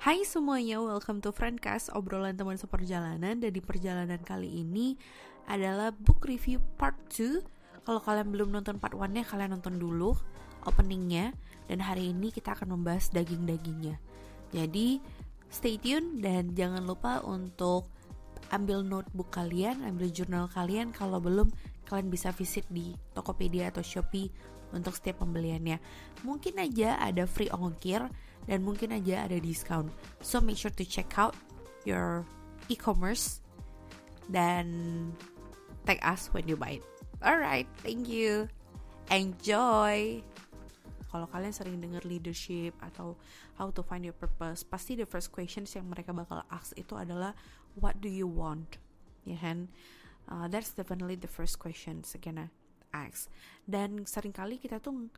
Hai semuanya, welcome to Friendcast, obrolan teman seperjalanan. Dan di perjalanan kali ini adalah book review part 2 Kalau kalian belum nonton part 1 nya, kalian nonton dulu openingnya. Dan hari ini kita akan membahas daging-dagingnya. Jadi stay tune dan jangan lupa untuk ambil notebook kalian, ambil jurnal kalian. Kalau belum, kalian bisa visit di Tokopedia atau Shopee untuk setiap pembeliannya. Mungkin aja ada free ongkir dan mungkin aja ada diskon. So make sure to check out your e-commerce dan tag us when you buy it. Alright, thank you. Enjoy. Kalau kalian sering dengar leadership atau how to find your purpose, pasti the first questions yang mereka bakal ask itu adalah what do you want, ya kan? Uh, that's definitely the first question gonna ask. Dan sering kali kita tuh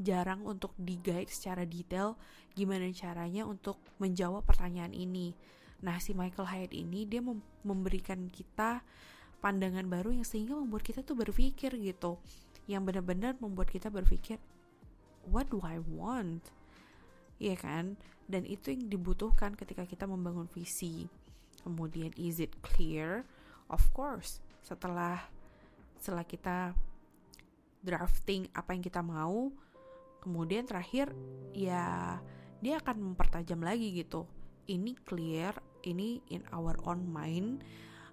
jarang untuk di guide secara detail gimana caranya untuk menjawab pertanyaan ini. Nah, si Michael Hyatt ini dia mem memberikan kita pandangan baru yang sehingga membuat kita tuh berpikir gitu. Yang benar-benar membuat kita berpikir, what do I want? Iya kan? Dan itu yang dibutuhkan ketika kita membangun visi. Kemudian is it clear? Of course. Setelah setelah kita drafting apa yang kita mau, kemudian terakhir ya dia akan mempertajam lagi gitu. Ini clear ini in our own mind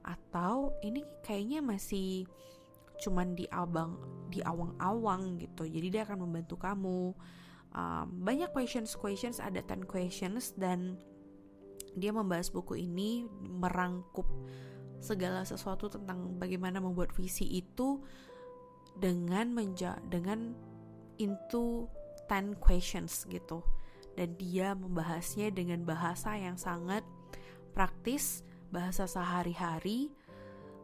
atau ini kayaknya masih cuman di abang di awang-awang gitu. Jadi dia akan membantu kamu. Um, banyak questions questions ada 10 questions dan dia membahas buku ini merangkup segala sesuatu tentang bagaimana membuat visi itu dengan menja dengan into 10 questions gitu. Dan dia membahasnya dengan bahasa yang sangat praktis bahasa sehari-hari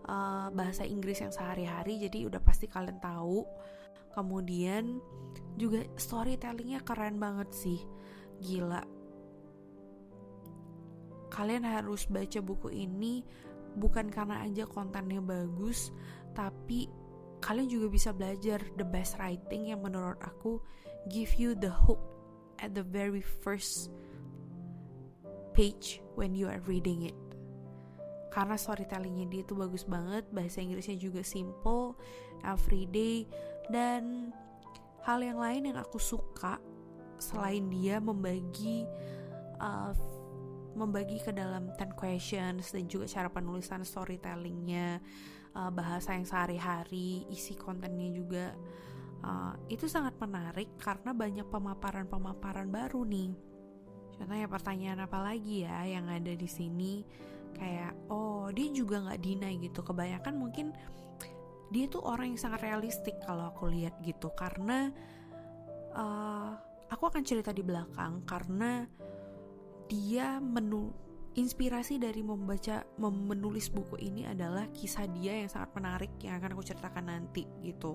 uh, bahasa Inggris yang sehari-hari jadi udah pasti kalian tahu. Kemudian juga storytellingnya keren banget sih. Gila. Kalian harus baca buku ini bukan karena aja kontennya bagus tapi kalian juga bisa belajar the best writing yang menurut aku give you the hook at the very first page when you are reading it. Karena storytellingnya dia itu bagus banget bahasa Inggrisnya juga simple everyday dan hal yang lain yang aku suka selain dia membagi uh, membagi ke dalam 10 questions dan juga cara penulisan storytellingnya uh, bahasa yang sehari-hari isi kontennya juga uh, itu sangat menarik karena banyak pemaparan-pemaparan baru nih. Contohnya pertanyaan apa lagi ya yang ada di sini kayak oh dia juga nggak deny gitu. Kebanyakan mungkin dia tuh orang yang sangat realistik kalau aku lihat gitu karena uh, aku akan cerita di belakang karena dia menu inspirasi dari membaca menulis buku ini adalah kisah dia yang sangat menarik yang akan aku ceritakan nanti gitu.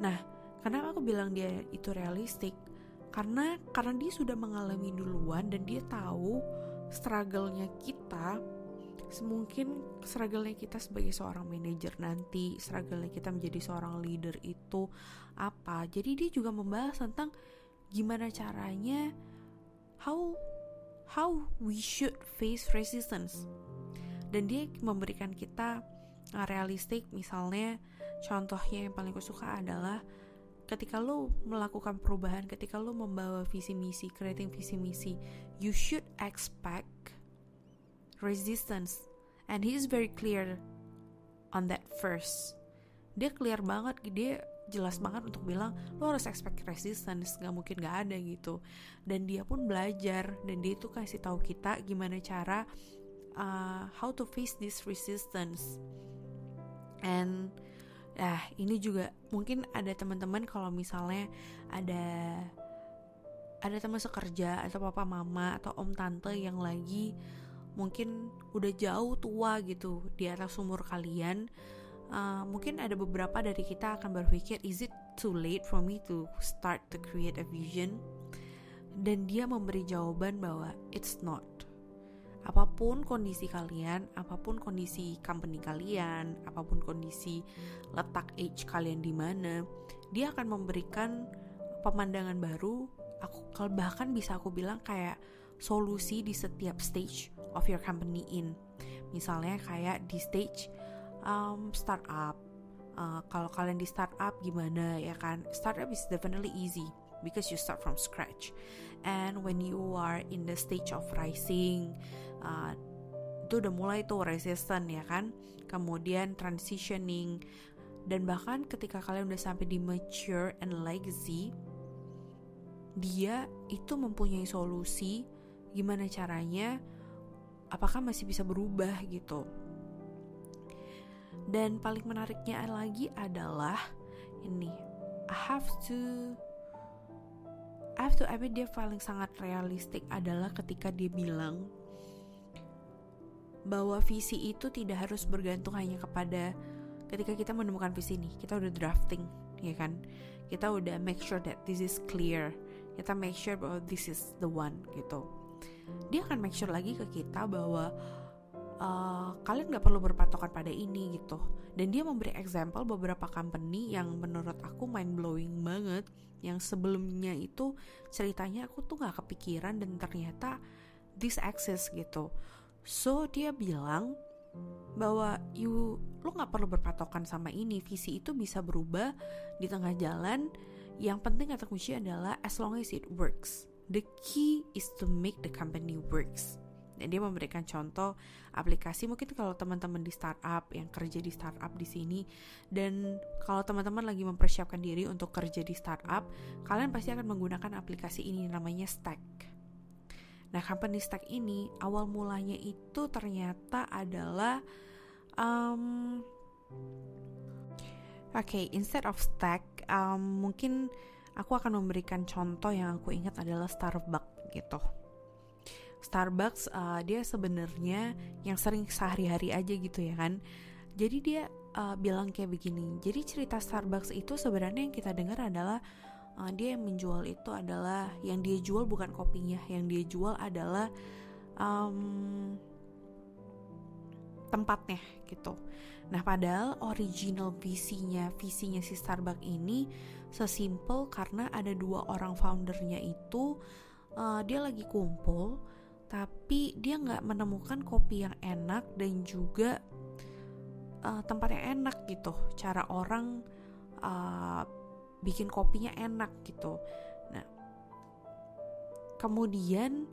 Nah, kenapa aku bilang dia itu realistik? Karena karena dia sudah mengalami duluan dan dia tahu struggle-nya kita semungkin struggle-nya kita sebagai seorang manajer nanti, struggle-nya kita menjadi seorang leader itu apa. Jadi dia juga membahas tentang gimana caranya how how we should face resistance. Dan dia memberikan kita realistik misalnya contohnya yang paling aku suka adalah ketika lo melakukan perubahan, ketika lo membawa visi misi, creating visi misi, you should expect resistance. And he is very clear on that first. Dia clear banget, dia jelas banget untuk bilang lo harus expect resistance, nggak mungkin nggak ada gitu. Dan dia pun belajar dan dia itu kasih tahu kita gimana cara uh, how to face this resistance. And Nah, ini juga mungkin ada teman-teman kalau misalnya ada ada teman sekerja atau papa mama atau om tante yang lagi mungkin udah jauh tua gitu di atas umur kalian uh, mungkin ada beberapa dari kita akan berpikir is it too late for me to start to create a vision dan dia memberi jawaban bahwa it's not apa pun kondisi kalian, apa pun kondisi company kalian, apa pun kondisi letak age kalian di mana, dia akan memberikan pemandangan baru. Aku bahkan bisa aku bilang kayak solusi di setiap stage of your company in. Misalnya kayak di stage um, startup. Uh, kalau kalian di startup gimana ya kan? Startup is definitely easy because you start from scratch. And when you are in the stage of rising uh, itu udah mulai tuh resistant ya kan? Kemudian transitioning. Dan bahkan ketika kalian udah sampai di mature and legacy dia itu mempunyai solusi gimana caranya apakah masih bisa berubah gitu. Dan paling menariknya lagi adalah ini I have to I have to admit dia paling sangat realistik adalah ketika dia bilang bahwa visi itu tidak harus bergantung hanya kepada ketika kita menemukan visi ini kita udah drafting ya kan? Kita udah make sure that this is clear. Kita make sure bahwa this is the one gitu. Dia akan make sure lagi ke kita bahwa uh, kalian nggak perlu berpatokan pada ini gitu. Dan dia memberi example beberapa company yang menurut aku mind blowing banget yang sebelumnya itu ceritanya aku tuh nggak kepikiran dan ternyata this access gitu so dia bilang bahwa you lo nggak perlu berpatokan sama ini. Visi itu bisa berubah di tengah jalan. Yang penting kata kunci adalah as long as it works. The key is to make the company works. Dan dia memberikan contoh aplikasi mungkin kalau teman-teman di startup yang kerja di startup di sini. Dan kalau teman-teman lagi mempersiapkan diri untuk kerja di startup kalian pasti akan menggunakan aplikasi ini namanya Stack nah company Stack ini awal mulanya itu ternyata adalah um, oke okay, instead of Stack um, mungkin aku akan memberikan contoh yang aku ingat adalah Starbucks gitu. Starbucks uh, dia sebenarnya yang sering sehari-hari aja gitu ya kan. Jadi dia uh, bilang kayak begini. Jadi cerita Starbucks itu sebenarnya yang kita dengar adalah uh, dia yang menjual itu adalah yang dia jual bukan kopinya, yang dia jual adalah um, tempatnya gitu. Nah, padahal original visinya, visinya si Starbucks ini sesimpel karena ada dua orang foundernya itu uh, dia lagi kumpul, tapi dia nggak menemukan kopi yang enak dan juga uh, tempat yang enak gitu. Cara orang uh, bikin kopinya enak gitu. Nah, kemudian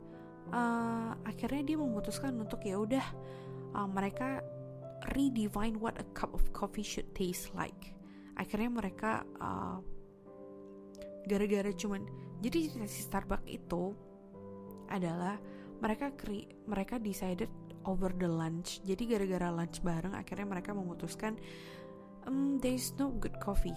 uh, akhirnya dia memutuskan untuk ya udah uh, mereka redefine what a cup of coffee should taste like. Akhirnya mereka uh, gara-gara cuman jadi si Starbucks itu adalah mereka kri, mereka decided over the lunch. Jadi gara-gara lunch bareng akhirnya mereka memutuskan um, there is no good coffee.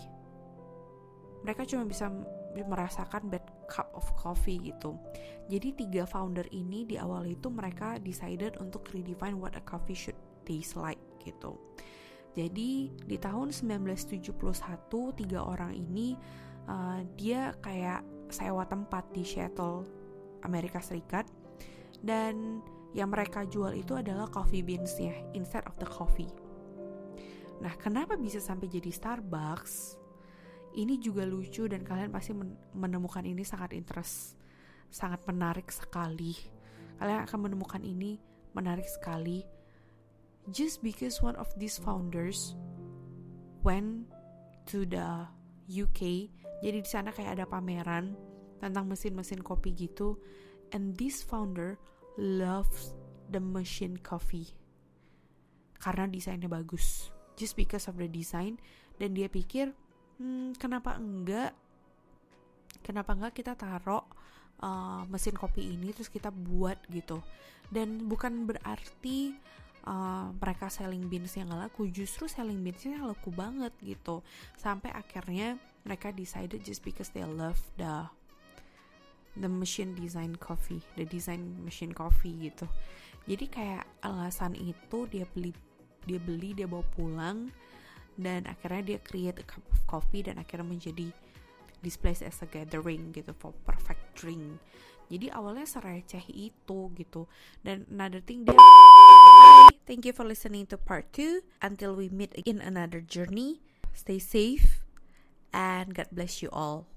Mereka cuma bisa merasakan bad cup of coffee gitu. Jadi tiga founder ini di awal itu mereka decided untuk redefine what a coffee should taste like gitu. Jadi di tahun 1971 tiga orang ini uh, dia kayak sewa tempat di Seattle, Amerika Serikat dan yang mereka jual itu adalah coffee beansnya instead of the coffee. Nah, kenapa bisa sampai jadi Starbucks? Ini juga lucu dan kalian pasti menemukan ini sangat interest, sangat menarik sekali. Kalian akan menemukan ini menarik sekali just because one of these founders went to the UK jadi di sana kayak ada pameran tentang mesin-mesin kopi gitu and this founder loves the machine coffee karena desainnya bagus just because of the design dan dia pikir hmm, kenapa enggak? Kenapa enggak kita taruh uh, mesin kopi ini terus kita buat gitu? Dan bukan berarti uh, mereka selling beans yang laku justru selling beansnya laku banget gitu. Sampai akhirnya mereka decided just because they love the the machine design coffee the design machine coffee gitu. Jadi kayak alasan itu dia beli dia beli dia bawa pulang dan akhirnya dia create a cup of coffee dan akhirnya menjadi display as a gathering gitu for perfect drink jadi awalnya sereceh itu gitu dan another thing dia Thank you for listening to part 2. Until we meet in another journey, stay safe and God bless you all.